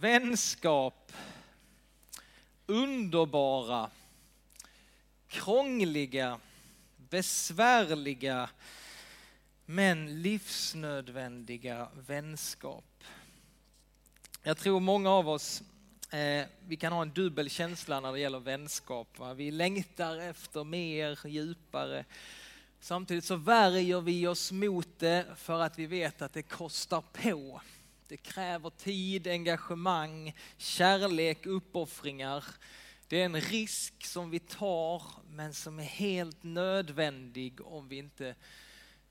vänskap, underbara, krångliga, besvärliga men livsnödvändiga vänskap. Jag tror många av oss eh, vi kan ha en dubbel känsla när det gäller vänskap. Va? Vi längtar efter mer, djupare. Samtidigt så värjer vi oss mot det för att vi vet att det kostar på. Det kräver tid, engagemang, kärlek, uppoffringar. Det är en risk som vi tar men som är helt nödvändig om vi inte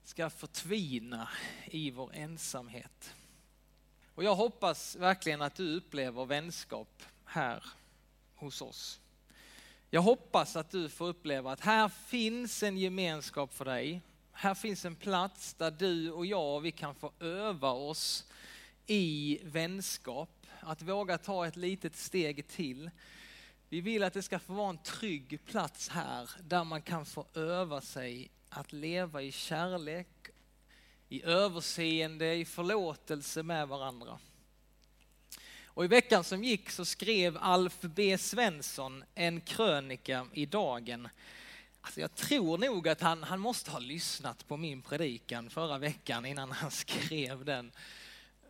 ska förtvina i vår ensamhet. Och jag hoppas verkligen att du upplever vänskap här hos oss. Jag hoppas att du får uppleva att här finns en gemenskap för dig. Här finns en plats där du och jag, vi kan få öva oss i vänskap. Att våga ta ett litet steg till. Vi vill att det ska få vara en trygg plats här där man kan få öva sig att leva i kärlek, i överseende, i förlåtelse med varandra. Och i veckan som gick så skrev Alf B Svensson en krönika i Dagen. Alltså jag tror nog att han, han måste ha lyssnat på min predikan förra veckan innan han skrev den.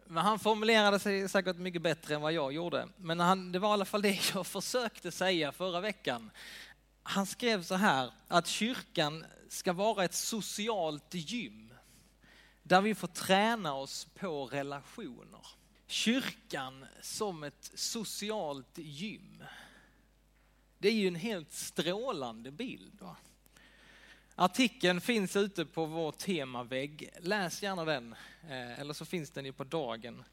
Men han formulerade sig säkert mycket bättre än vad jag gjorde. Men han, det var i alla fall det jag försökte säga förra veckan. Han skrev så här att kyrkan ska vara ett socialt gym där vi får träna oss på relationer. Kyrkan som ett socialt gym. Det är ju en helt strålande bild. Va? Artikeln finns ute på vår temavägg. Läs gärna den, eh, eller så finns den ju på dagen.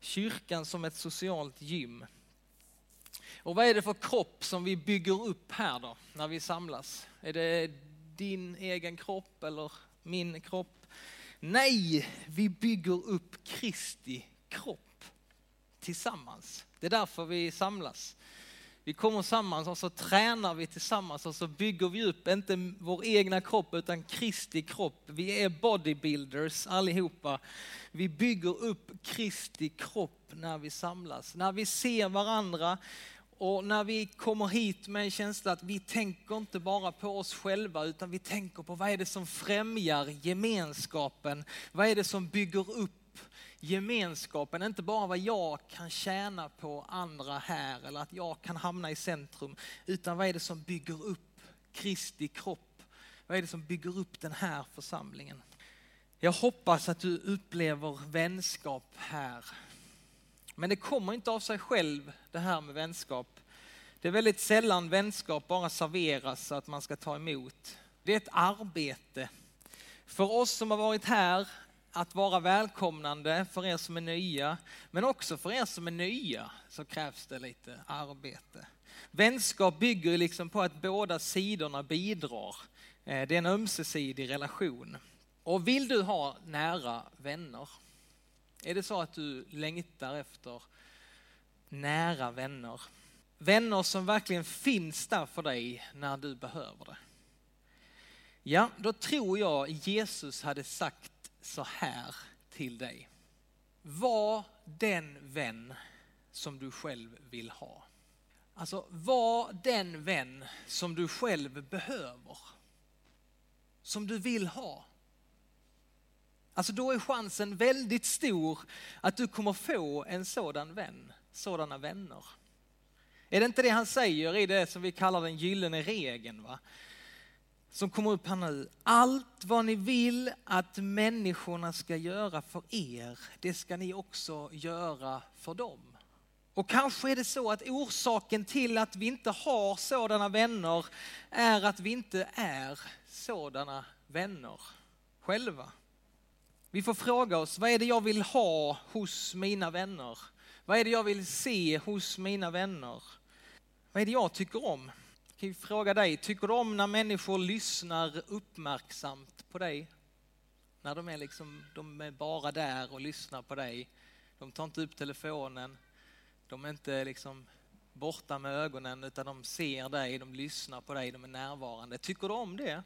Kyrkan som ett socialt gym. Och vad är det för kropp som vi bygger upp här då, när vi samlas? Är det din egen kropp eller min kropp? Nej, vi bygger upp Kristi kropp tillsammans. Det är därför vi samlas. Vi kommer samman och så tränar vi tillsammans och så bygger vi upp, inte vår egna kropp utan Kristi kropp. Vi är bodybuilders allihopa. Vi bygger upp Kristi kropp när vi samlas. När vi ser varandra och när vi kommer hit med en känsla att vi tänker inte bara på oss själva utan vi tänker på vad är det som främjar gemenskapen? Vad är det som bygger upp gemenskapen, inte bara vad jag kan tjäna på andra här eller att jag kan hamna i centrum, utan vad är det som bygger upp Kristi kropp? Vad är det som bygger upp den här församlingen? Jag hoppas att du upplever vänskap här. Men det kommer inte av sig själv det här med vänskap. Det är väldigt sällan vänskap bara serveras så att man ska ta emot. Det är ett arbete. För oss som har varit här att vara välkomnande för er som är nya, men också för er som är nya så krävs det lite arbete. Vänskap bygger liksom på att båda sidorna bidrar. Eh, det är en ömsesidig relation. Och vill du ha nära vänner? Är det så att du längtar efter nära vänner? Vänner som verkligen finns där för dig när du behöver det. Ja, då tror jag Jesus hade sagt så här till dig. Var den vän som du själv vill ha. Alltså var den vän som du själv behöver. Som du vill ha. Alltså då är chansen väldigt stor att du kommer få en sådan vän, sådana vänner. Är det inte det han säger i det som vi kallar den gyllene regeln? Va? Som kommer upp här nu. Allt vad ni vill att människorna ska göra för er, det ska ni också göra för dem. Och kanske är det så att orsaken till att vi inte har sådana vänner är att vi inte är sådana vänner själva. Vi får fråga oss, vad är det jag vill ha hos mina vänner? Vad är det jag vill se hos mina vänner? Vad är det jag tycker om? Kan ju fråga dig, tycker du om när människor lyssnar uppmärksamt på dig? När de är, liksom, de är bara där och lyssnar på dig. De tar inte upp telefonen. De är inte liksom borta med ögonen utan de ser dig, de lyssnar på dig, de är närvarande. Tycker du om det?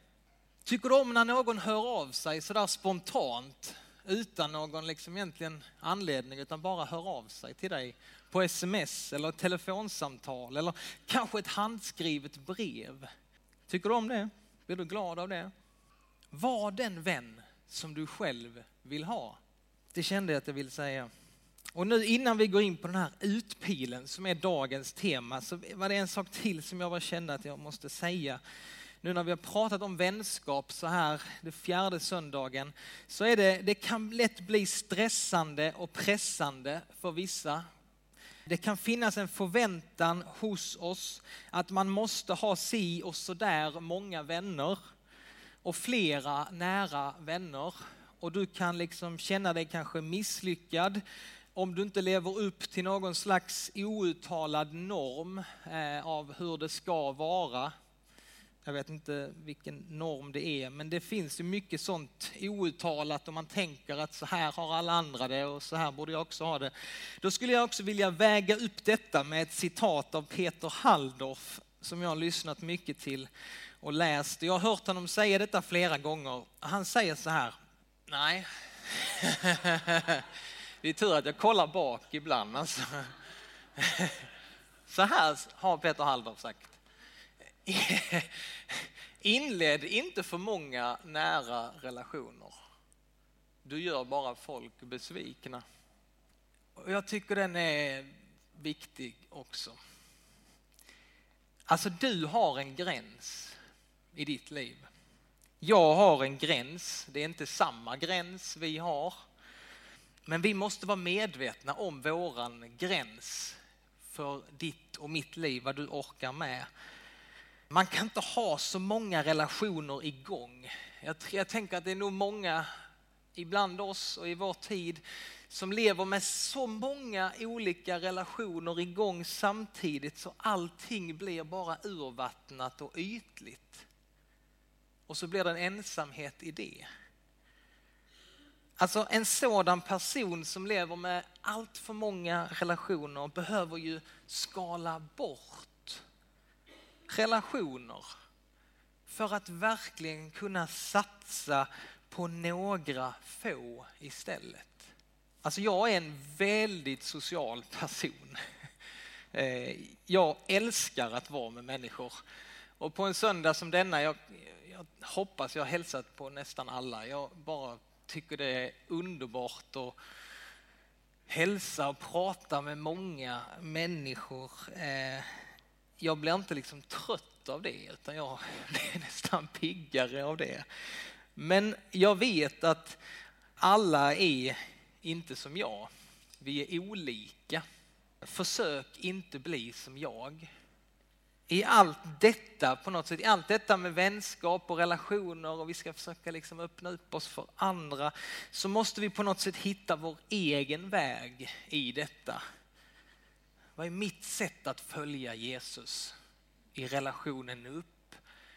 Tycker du om när någon hör av sig sådär spontant utan någon liksom egentligen anledning utan bara hör av sig till dig på sms eller ett telefonsamtal eller kanske ett handskrivet brev. Tycker du om det? Blir du glad av det? Var den vän som du själv vill ha. Det kände jag att jag ville säga. Och nu innan vi går in på den här utpilen som är dagens tema så var det en sak till som jag bara kände att jag måste säga. Nu när vi har pratat om vänskap så här den fjärde söndagen så är det, det kan lätt bli stressande och pressande för vissa. Det kan finnas en förväntan hos oss att man måste ha si och så där många vänner och flera nära vänner och du kan liksom känna dig kanske misslyckad om du inte lever upp till någon slags outtalad norm eh, av hur det ska vara. Jag vet inte vilken norm det är, men det finns ju mycket sånt outtalat och man tänker att så här har alla andra det och så här borde jag också ha det. Då skulle jag också vilja väga upp detta med ett citat av Peter Halldorf som jag har lyssnat mycket till och läst. Jag har hört honom säga detta flera gånger. Han säger så här, nej, det är tur att jag kollar bak ibland. Alltså. Så här har Peter Halldorf sagt. Inled inte för många nära relationer. Du gör bara folk besvikna. Och jag tycker den är viktig också. Alltså du har en gräns i ditt liv. Jag har en gräns, det är inte samma gräns vi har. Men vi måste vara medvetna om våran gräns för ditt och mitt liv, vad du orkar med. Man kan inte ha så många relationer igång. Jag, jag tänker att det är nog många ibland oss och i vår tid som lever med så många olika relationer igång samtidigt så allting blir bara urvattnat och ytligt. Och så blir det en ensamhet i det. Alltså en sådan person som lever med allt för många relationer behöver ju skala bort relationer för att verkligen kunna satsa på några få istället. Alltså jag är en väldigt social person. Eh, jag älskar att vara med människor. Och på en söndag som denna, jag, jag hoppas jag har hälsat på nästan alla. Jag bara tycker det är underbart att hälsa och prata med många människor. Eh, jag blir inte liksom trött av det utan jag blir nästan piggare av det. Men jag vet att alla är inte som jag. Vi är olika. Försök inte bli som jag i allt detta på något sätt, i allt detta med vänskap och relationer och vi ska försöka liksom öppna upp oss för andra så måste vi på något sätt hitta vår egen väg i detta. Vad är mitt sätt att följa Jesus i relationen upp,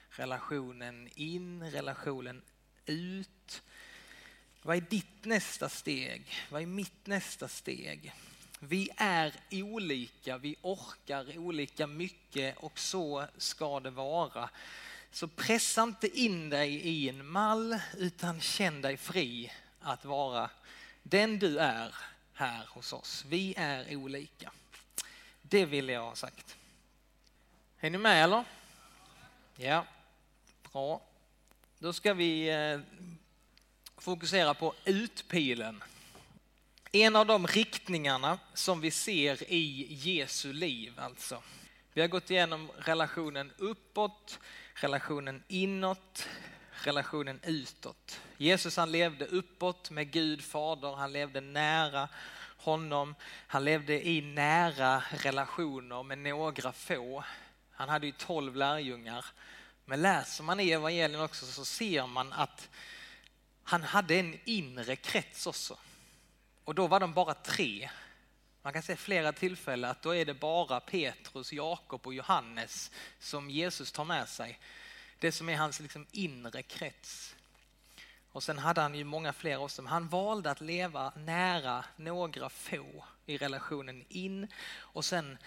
relationen in, relationen ut? Vad är ditt nästa steg? Vad är mitt nästa steg? Vi är olika, vi orkar olika mycket och så ska det vara. Så pressa inte in dig i en mall utan känn dig fri att vara den du är här hos oss. Vi är olika. Det vill jag ha sagt. Är ni med eller? Ja, bra. Då ska vi eh, fokusera på utpilen. En av de riktningarna som vi ser i Jesu liv alltså. Vi har gått igenom relationen uppåt, relationen inåt, relationen utåt. Jesus han levde uppåt med Gud fader, han levde nära honom, han levde i nära relationer med några få. Han hade ju tolv lärjungar. Men läser man i evangelien också så ser man att han hade en inre krets också. Och då var de bara tre. Man kan se flera tillfällen att då är det bara Petrus, Jakob och Johannes som Jesus tar med sig. Det som är hans liksom inre krets. Och sen hade han ju många fler också, men han valde att leva nära några få i relationen in och sen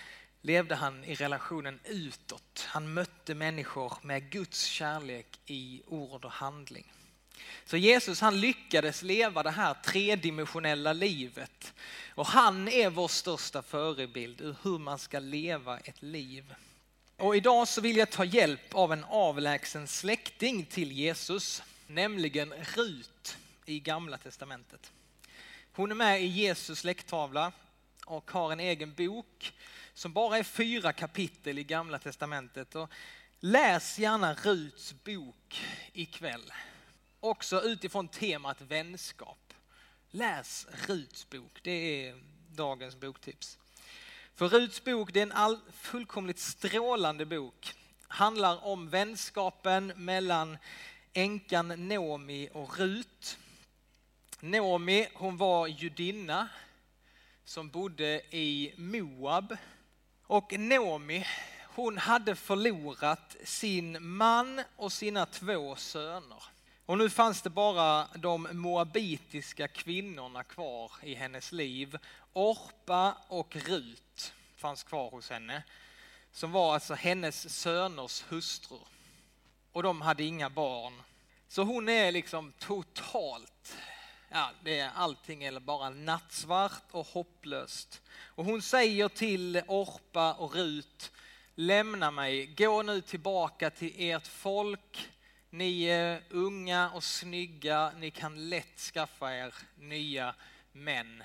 levde han i relationen utåt. Han mötte människor med Guds kärlek i ord och handling. Så Jesus han lyckades leva det här tredimensionella livet och han är vår största förebild ur hur man ska leva ett liv. Och idag så vill jag ta hjälp av en avlägsen släkting till Jesus, nämligen Rut i Gamla Testamentet. Hon är med i Jesus släkttavla och har en egen bok som bara är fyra kapitel i Gamla Testamentet. Och läs gärna Ruts bok ikväll. Också utifrån temat vänskap. Läs Ruts bok, det är dagens boktips. För Ruts bok det är en all, fullkomligt strålande bok. Handlar om vänskapen mellan änkan Nomi och Rut. Nomi hon var judinna som bodde i Moab. Och Nomi hon hade förlorat sin man och sina två söner. Och nu fanns det bara de moabitiska kvinnorna kvar i hennes liv. Orpa och Rut fanns kvar hos henne. Som var alltså hennes söners hustrur. Och de hade inga barn. Så hon är liksom totalt, ja det är allting eller bara nattsvart och hopplöst. Och hon säger till Orpa och Rut, lämna mig, gå nu tillbaka till ert folk ni är unga och snygga, ni kan lätt skaffa er nya män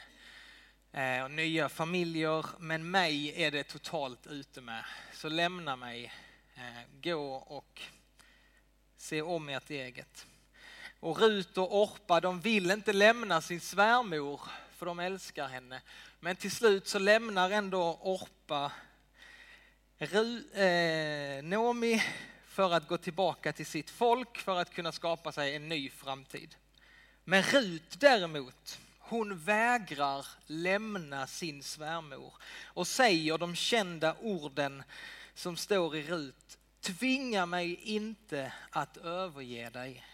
eh, och nya familjer, men mig är det totalt ute med. Så lämna mig, eh, gå och se om ert eget. Och Rut och Orpa, de vill inte lämna sin svärmor, för de älskar henne. Men till slut så lämnar ändå Orpa Ru, eh, Nomi för att gå tillbaka till sitt folk för att kunna skapa sig en ny framtid. Men Rut däremot, hon vägrar lämna sin svärmor och säger de kända orden som står i Rut. Tvinga mig inte att överge dig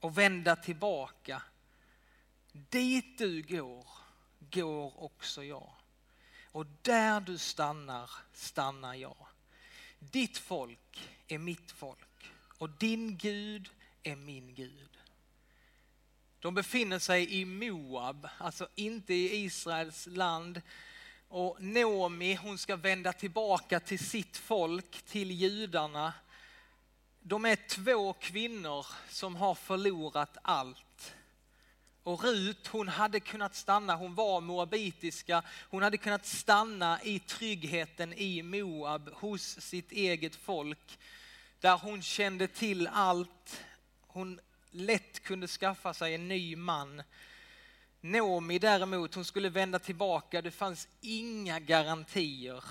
och vända tillbaka. Dit du går, går också jag. Och där du stannar, stannar jag. Ditt folk är mitt folk och din Gud är min Gud. De befinner sig i Moab, alltså inte i Israels land. Och Naomi, hon ska vända tillbaka till sitt folk, till judarna. De är två kvinnor som har förlorat allt. Och Rut, hon hade kunnat stanna, hon var moabitiska, hon hade kunnat stanna i tryggheten i Moab hos sitt eget folk där hon kände till allt. Hon lätt kunde skaffa sig en ny man. Naomi däremot, hon skulle vända tillbaka. Det fanns inga garantier,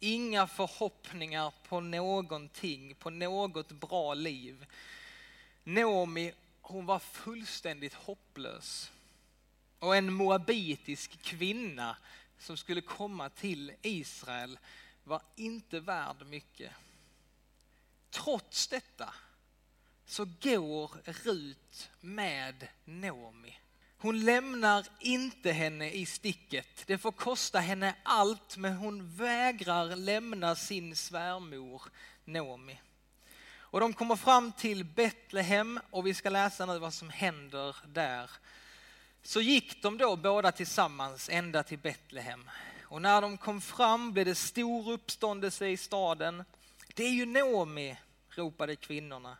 inga förhoppningar på någonting, på något bra liv. Naomi, hon var fullständigt hopplös. Och en moabitisk kvinna som skulle komma till Israel var inte värd mycket. Trots detta så går Rut med Naomi. Hon lämnar inte henne i sticket. Det får kosta henne allt, men hon vägrar lämna sin svärmor Naomi. Och de kommer fram till Betlehem och vi ska läsa nu vad som händer där. Så gick de då båda tillsammans ända till Betlehem. Och när de kom fram blev det stor uppståndelse i staden. Det är ju Naomi, ropade kvinnorna.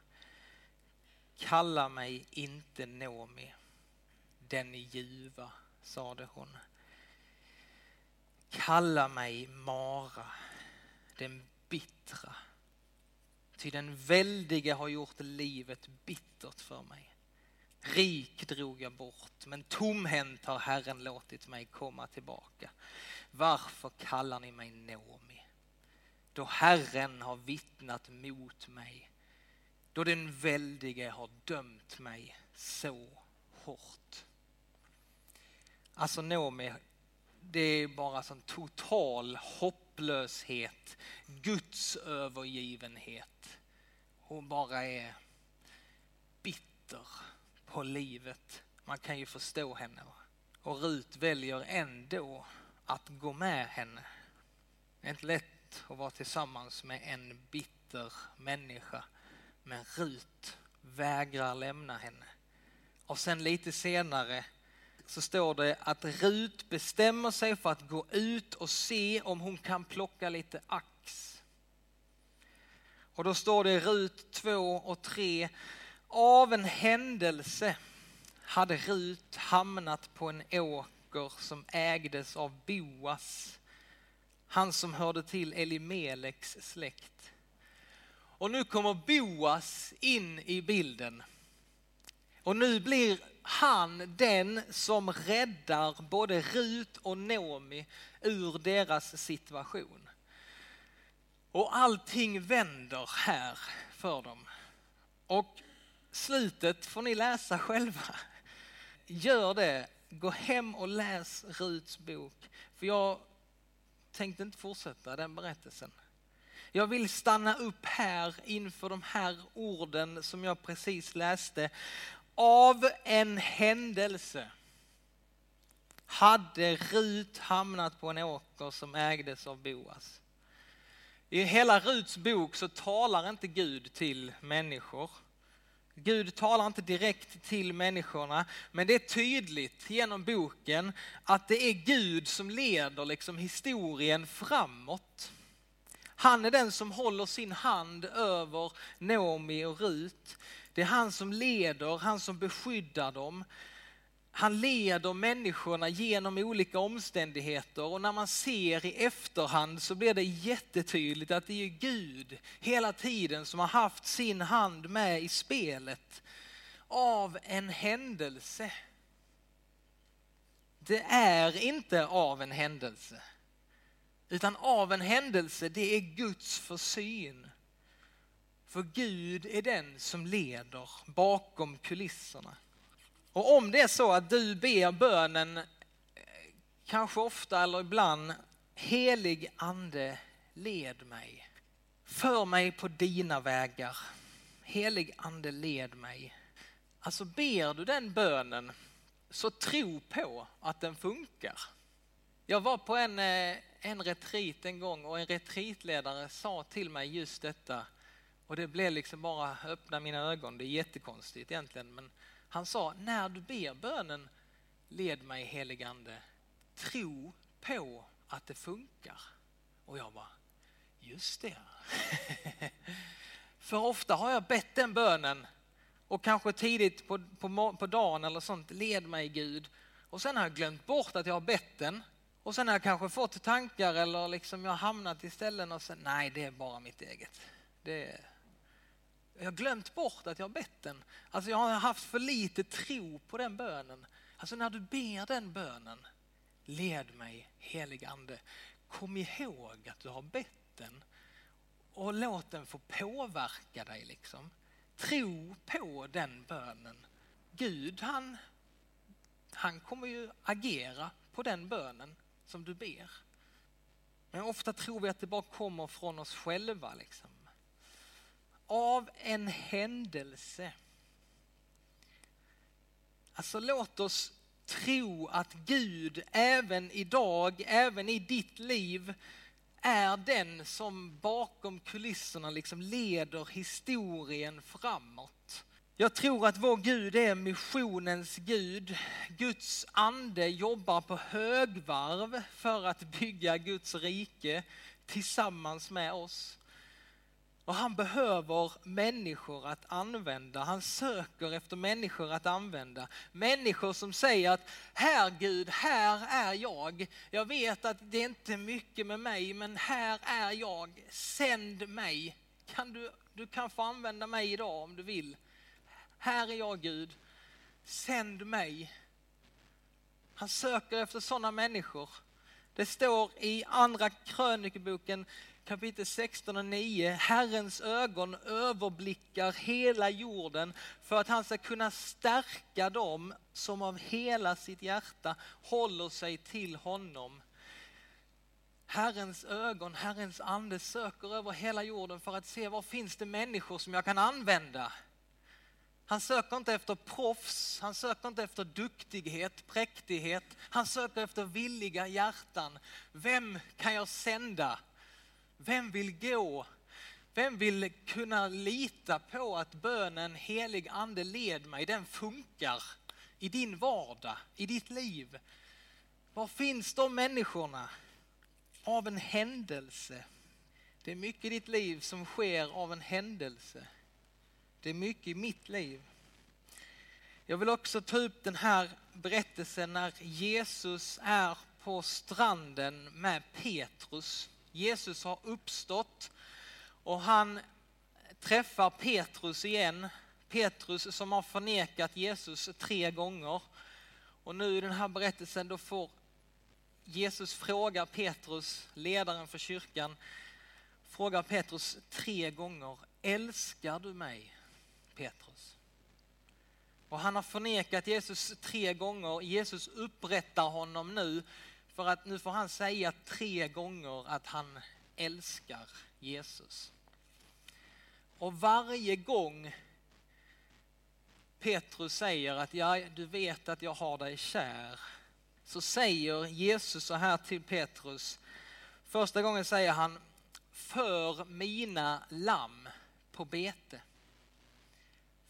Kalla mig inte Naomi, den ljuva, sade hon. Kalla mig Mara, den bittra. Ty den väldige har gjort livet bittert för mig. Rik drog jag bort, men tomhänt har Herren låtit mig komma tillbaka. Varför kallar ni mig Nomi? då Herren har vittnat mot mig, då den väldige har dömt mig så hårt. Alltså Noomi, det är bara sån total hopplöshet, Guds övergivenhet. Hon bara är bitter på livet. Man kan ju förstå henne. Och Rut väljer ändå att gå med henne. Det är inte lätt att vara tillsammans med en bitter människa. Men Rut vägrar lämna henne. Och sen lite senare så står det att Rut bestämmer sig för att gå ut och se om hon kan plocka lite ax. Och då står det i Rut 2 och 3. Av en händelse hade Rut hamnat på en åker som ägdes av Boas, han som hörde till Elimeleks släkt. Och nu kommer Boas in i bilden. Och nu blir han den som räddar både Rut och Nomi ur deras situation. Och allting vänder här för dem. Och slutet får ni läsa själva. Gör det, gå hem och läs Ruts bok. För jag tänkte inte fortsätta den berättelsen. Jag vill stanna upp här inför de här orden som jag precis läste. Av en händelse hade Rut hamnat på en åker som ägdes av Boas. I hela Ruts bok så talar inte Gud till människor. Gud talar inte direkt till människorna, men det är tydligt genom boken att det är Gud som leder liksom historien framåt. Han är den som håller sin hand över Naomi och Rut. Det är han som leder, han som beskyddar dem. Han leder människorna genom olika omständigheter och när man ser i efterhand så blir det jättetydligt att det är Gud hela tiden som har haft sin hand med i spelet av en händelse. Det är inte av en händelse, utan av en händelse, det är Guds försyn. För Gud är den som leder bakom kulisserna. Och om det är så att du ber bönen, eh, kanske ofta eller ibland, helig ande led mig. För mig på dina vägar. Helig ande led mig. Alltså ber du den bönen så tro på att den funkar. Jag var på en, eh, en retreat en gång och en retreatledare sa till mig just detta. Och det blev liksom bara öppna mina ögon. Det är jättekonstigt egentligen men han sa, när du ber bönen led mig heligande, tro på att det funkar. Och jag bara, just det. För ofta har jag bett den bönen och kanske tidigt på, på, på dagen eller sånt, led mig Gud. Och sen har jag glömt bort att jag har bett den. Och sen har jag kanske fått tankar eller liksom jag har hamnat i ställen och sen, nej det är bara mitt eget. Det, jag har glömt bort att jag har bett den. Alltså jag har haft för lite tro på den bönen. Alltså när du ber den bönen, led mig helig ande. Kom ihåg att du har bett den och låt den få påverka dig. Liksom. Tro på den bönen. Gud han, han kommer ju agera på den bönen som du ber. Men ofta tror vi att det bara kommer från oss själva. Liksom av en händelse. Alltså låt oss tro att Gud även idag, även i ditt liv, är den som bakom kulisserna liksom leder historien framåt. Jag tror att vår Gud är missionens Gud. Guds ande jobbar på högvarv för att bygga Guds rike tillsammans med oss. Och han behöver människor att använda. Han söker efter människor att använda. Människor som säger att här Gud, här är jag. Jag vet att det är inte mycket med mig, men här är jag. Sänd mig. Kan du, du kan få använda mig idag om du vill. Här är jag Gud. Sänd mig. Han söker efter sådana människor. Det står i andra krönikeboken kapitel 16 och 9. Herrens ögon överblickar hela jorden för att han ska kunna stärka dem som av hela sitt hjärta håller sig till honom. Herrens ögon, Herrens ande söker över hela jorden för att se var finns det människor som jag kan använda. Han söker inte efter proffs, han söker inte efter duktighet, präktighet. Han söker efter villiga hjärtan. Vem kan jag sända? Vem vill gå? Vem vill kunna lita på att bönen helig ande led mig, den funkar i din vardag, i ditt liv? Var finns de människorna? Av en händelse. Det är mycket i ditt liv som sker av en händelse. Det är mycket i mitt liv. Jag vill också ta upp den här berättelsen när Jesus är på stranden med Petrus. Jesus har uppstått och han träffar Petrus igen. Petrus som har förnekat Jesus tre gånger. Och nu i den här berättelsen då får Jesus fråga Petrus, ledaren för kyrkan, frågar Petrus tre gånger, älskar du mig Petrus? Och han har förnekat Jesus tre gånger. Jesus upprättar honom nu för att nu får han säga tre gånger att han älskar Jesus. Och varje gång Petrus säger att ja, du vet att jag har dig kär, så säger Jesus så här till Petrus. Första gången säger han, för mina lamm på bete.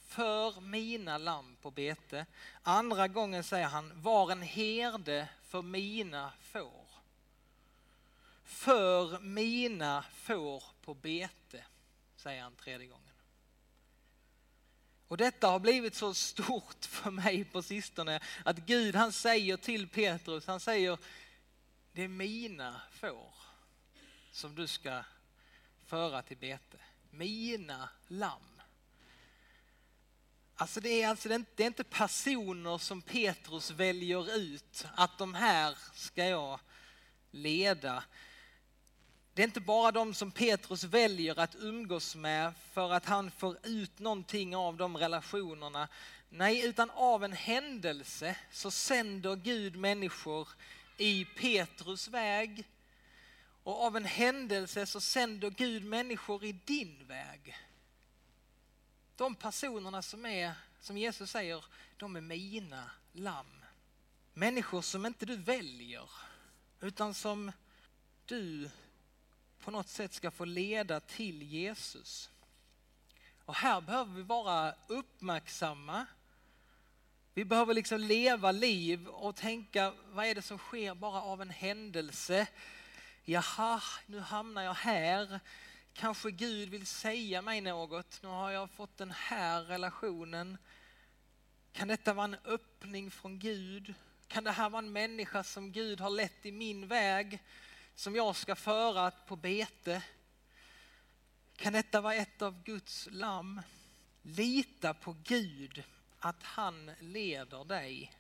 För mina lamm på bete. Andra gången säger han, var en herde för mina får. För mina får på bete, säger han tredje gången. Och detta har blivit så stort för mig på sistone att Gud han säger till Petrus, han säger det är mina får som du ska föra till bete. Mina lamm. Alltså det är alltså det är inte personer som Petrus väljer ut att de här ska jag leda. Det är inte bara de som Petrus väljer att umgås med för att han får ut någonting av de relationerna. Nej, utan av en händelse så sänder Gud människor i Petrus väg och av en händelse så sänder Gud människor i din väg. De personerna som är, som Jesus säger, de är mina lamm. Människor som inte du väljer, utan som du på något sätt ska få leda till Jesus. Och här behöver vi vara uppmärksamma. Vi behöver liksom leva liv och tänka, vad är det som sker bara av en händelse? Jaha, nu hamnar jag här. Kanske Gud vill säga mig något. Nu har jag fått den här relationen. Kan detta vara en öppning från Gud? Kan det här vara en människa som Gud har lett i min väg? som jag ska föra på bete. Kan detta vara ett av Guds lamm? Lita på Gud, att han leder dig.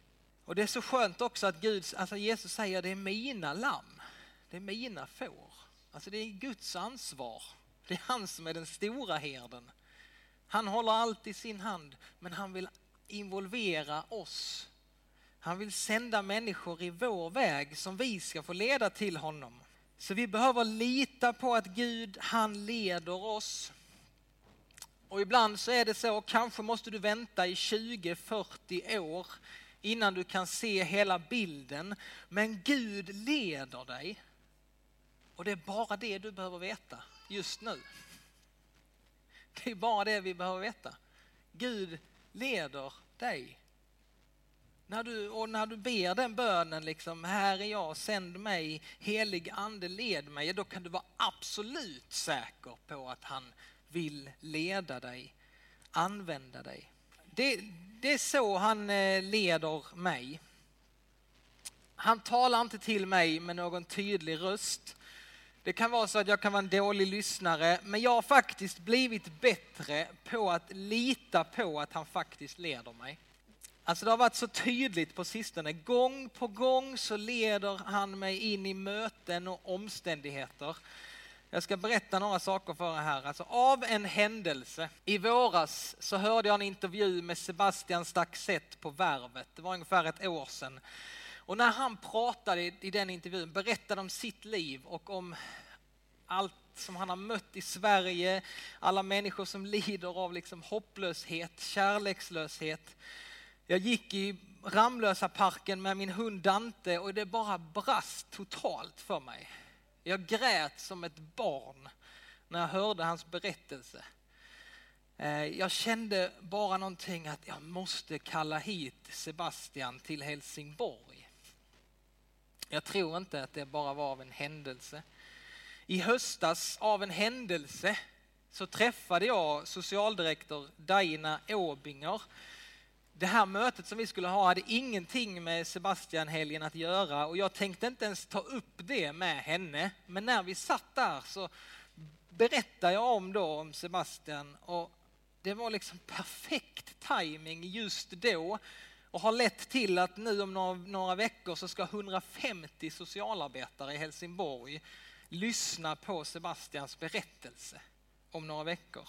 Och det är så skönt också att Gud, alltså Jesus säger det är mina lamm, det är mina får. Alltså det är Guds ansvar. Det är han som är den stora herden. Han håller allt i sin hand, men han vill involvera oss. Han vill sända människor i vår väg som vi ska få leda till honom. Så vi behöver lita på att Gud, han leder oss. Och ibland så är det så, kanske måste du vänta i 20-40 år innan du kan se hela bilden. Men Gud leder dig. Och det är bara det du behöver veta just nu. Det är bara det vi behöver veta. Gud leder dig. När du, och när du ber den bönen, liksom, här är jag, sänd mig, helig ande led mig, då kan du vara absolut säker på att han vill leda dig, använda dig. Det, det är så han eh, leder mig. Han talar inte till mig med någon tydlig röst. Det kan vara så att jag kan vara en dålig lyssnare, men jag har faktiskt blivit bättre på att lita på att han faktiskt leder mig. Alltså det har varit så tydligt på sistone. Gång på gång så leder han mig in i möten och omständigheter. Jag ska berätta några saker för er här. Alltså av en händelse. I våras så hörde jag en intervju med Sebastian Staxett på Värvet. Det var ungefär ett år sedan. Och när han pratade i den intervjun berättade om sitt liv och om allt som han har mött i Sverige, alla människor som lider av liksom hopplöshet, kärlekslöshet. Jag gick i Ramlösa parken med min hund Dante och det bara brast totalt för mig. Jag grät som ett barn när jag hörde hans berättelse. Eh, jag kände bara någonting att jag måste kalla hit Sebastian till Helsingborg. Jag tror inte att det bara var av en händelse. I höstas av en händelse så träffade jag socialdirektör Daina Åbinger. Det här mötet som vi skulle ha hade ingenting med Sebastian-helgen att göra och jag tänkte inte ens ta upp det med henne. Men när vi satt där så berättade jag om då om Sebastian och det var liksom perfekt timing just då och har lett till att nu om några, några veckor så ska 150 socialarbetare i Helsingborg lyssna på Sebastians berättelse om några veckor.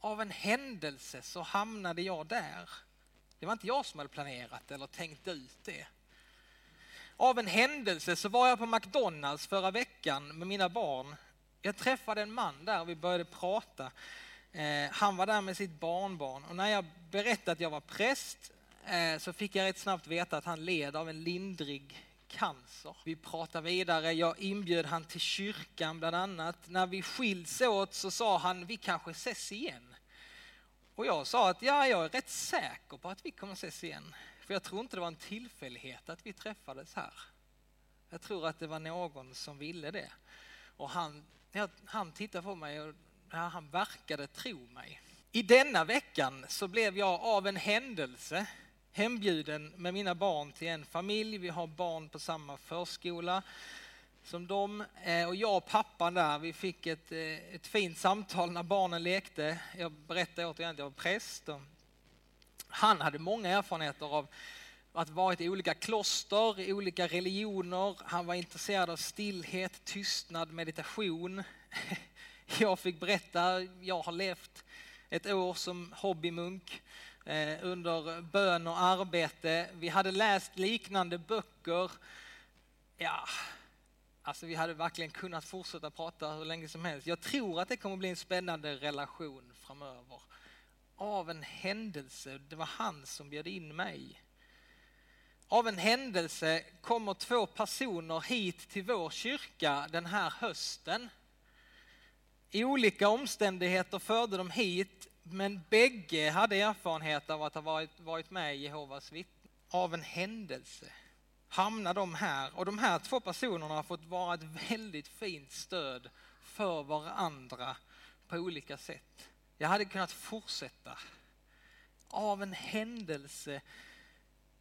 Av en händelse så hamnade jag där. Det var inte jag som hade planerat eller tänkt ut det. Av en händelse så var jag på McDonalds förra veckan med mina barn. Jag träffade en man där och vi började prata. Eh, han var där med sitt barnbarn och när jag berättade att jag var präst Eh, så fick jag rätt snabbt veta att han led av en lindrig cancer. Vi pratar vidare, jag inbjöd han till kyrkan bland annat. När vi skiljs åt så sa han, vi kanske ses igen. Och jag sa att ja, jag är rätt säker på att vi kommer ses igen. För jag tror inte det var en tillfällighet att vi träffades här. Jag tror att det var någon som ville det. Och han, ja, han tittade på mig och ja, han verkade tro mig. I denna veckan så blev jag av en händelse hembjuden med mina barn till en familj. Vi har barn på samma förskola som dem. Eh, och jag och pappan där, vi fick ett, eh, ett fint samtal när barnen lekte. Jag berättade återigen att jag var präst. Han hade många erfarenheter av att varit i olika kloster, i olika religioner. Han var intresserad av stillhet, tystnad, meditation. Jag fick berätta, jag har levt ett år som hobbymunk Eh, under bön och arbete. Vi hade läst liknande böcker. Ja, alltså vi hade verkligen kunnat fortsätta prata hur länge som helst. Jag tror att det kommer bli en spännande relation framöver. Av en händelse, det var han som bjöd in mig. Av en händelse kommer två personer hit till vår kyrka den här hösten. I olika omständigheter förde de hit men bägge hade erfarenhet av att ha varit, varit med i Jehovas vittnen. Av en händelse hamnade de här och de här två personerna har fått vara ett väldigt fint stöd för varandra på olika sätt. Jag hade kunnat fortsätta. Av en händelse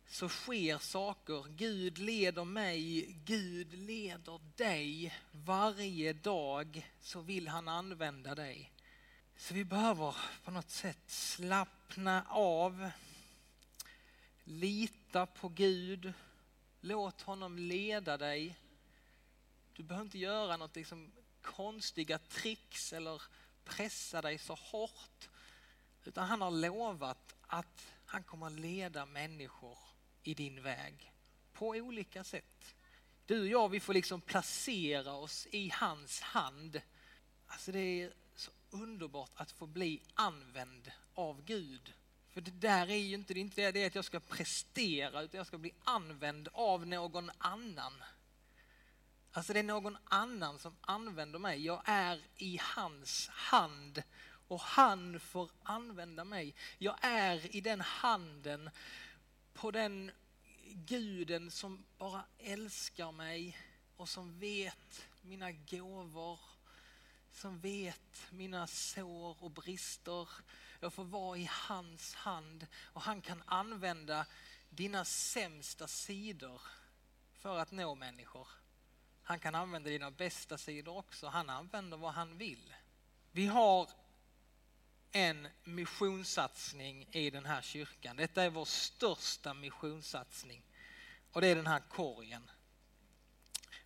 så sker saker. Gud leder mig, Gud leder dig. Varje dag så vill han använda dig. Så vi behöver på något sätt slappna av, lita på Gud, låt honom leda dig. Du behöver inte göra något liksom konstiga tricks eller pressa dig så hårt. Utan han har lovat att han kommer leda människor i din väg på olika sätt. Du och jag, vi får liksom placera oss i hans hand. Alltså det är underbart att få bli använd av Gud. För det där är ju inte, det är inte det att jag ska prestera utan jag ska bli använd av någon annan. Alltså det är någon annan som använder mig. Jag är i hans hand och han får använda mig. Jag är i den handen på den guden som bara älskar mig och som vet mina gåvor som vet mina sår och brister. Jag får vara i hans hand och han kan använda dina sämsta sidor för att nå människor. Han kan använda dina bästa sidor också. Han använder vad han vill. Vi har en missionssatsning i den här kyrkan. Detta är vår största missionssatsning och det är den här korgen.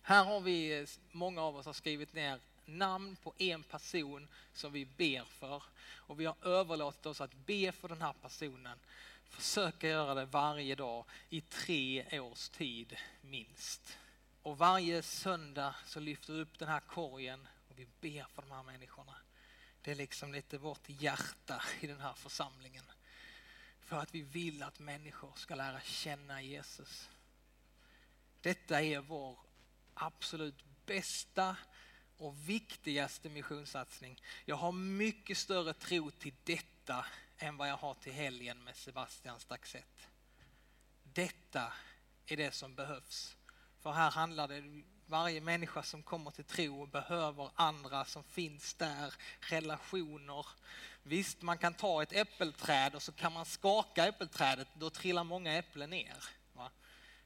Här har vi, många av oss har skrivit ner namn på en person som vi ber för. Och vi har överlåtit oss att be för den här personen. Försöka göra det varje dag i tre års tid minst. Och varje söndag så lyfter vi upp den här korgen och vi ber för de här människorna. Det är liksom lite vårt hjärta i den här församlingen. För att vi vill att människor ska lära känna Jesus. Detta är vår absolut bästa och viktigaste missionssatsning. Jag har mycket större tro till detta än vad jag har till helgen med Sebastian Staxett. Detta är det som behövs. För här handlar det varje människa som kommer till tro behöver andra som finns där, relationer. Visst, man kan ta ett äppelträd och så kan man skaka äppelträdet, då trillar många äpplen ner.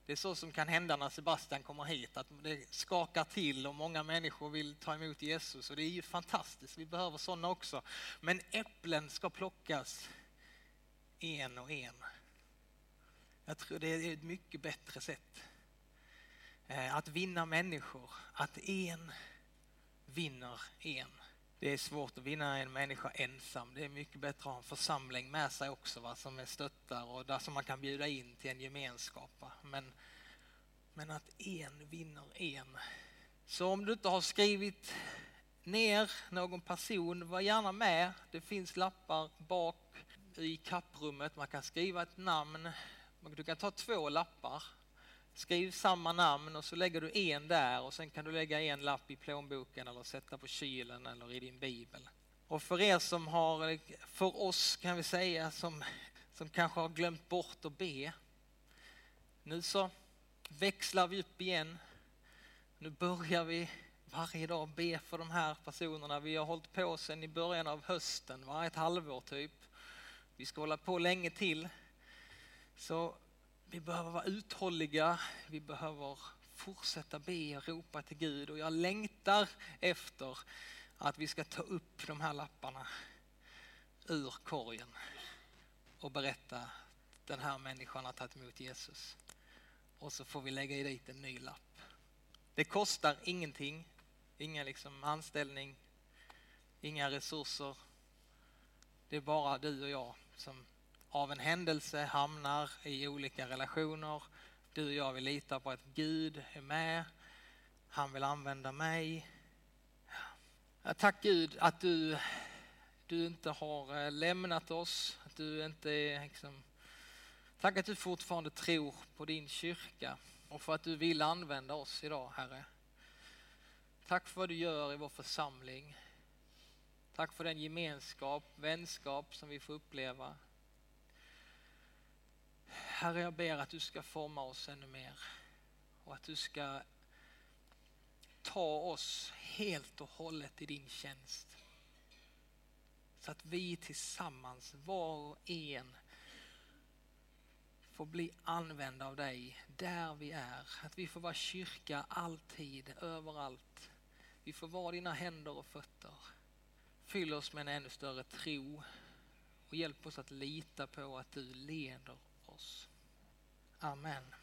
Det är så som kan hända när Sebastian kommer hit, att det skakar till och många människor vill ta emot Jesus och det är ju fantastiskt, vi behöver sådana också. Men äpplen ska plockas en och en. Jag tror det är ett mycket bättre sätt eh, att vinna människor, att en vinner en. Det är svårt att vinna en människa ensam. Det är mycket bättre att ha en församling med sig också va, som är stöttar och där som man kan bjuda in till en gemenskap. Va. Men, men att en vinner en. Så om du inte har skrivit ner någon person, var gärna med. Det finns lappar bak i kapprummet. Man kan skriva ett namn. Du kan ta två lappar Skriv samma namn och så lägger du en där och sen kan du lägga en lapp i plånboken eller sätta på kylen eller i din bibel. Och för er som har, för oss kan vi säga, som, som kanske har glömt bort att be. Nu så växlar vi upp igen. Nu börjar vi varje dag be för de här personerna. Vi har hållit på sedan i början av hösten, va? ett halvår typ. Vi ska hålla på länge till. Så vi behöver vara uthålliga, vi behöver fortsätta be och ropa till Gud och jag längtar efter att vi ska ta upp de här lapparna ur korgen och berätta att den här människan har tagit emot Jesus. Och så får vi lägga dit en ny lapp. Det kostar ingenting, ingen liksom anställning, inga resurser. Det är bara du och jag som av en händelse hamnar i olika relationer. Du och jag vill lita på att Gud är med. Han vill använda mig. Tack Gud att du, du inte har eh, lämnat oss. Att du inte är liksom... Tack att du fortfarande tror på din kyrka och för att du vill använda oss idag, Herre. Tack för vad du gör i vår församling. Tack för den gemenskap, vänskap som vi får uppleva. Herre, jag ber att du ska forma oss ännu mer och att du ska ta oss helt och hållet i din tjänst. Så att vi tillsammans, var och en, får bli använda av dig där vi är. Att vi får vara kyrka alltid, överallt. Vi får vara dina händer och fötter. Fyll oss med en ännu större tro och hjälp oss att lita på att du leder oss. Amen.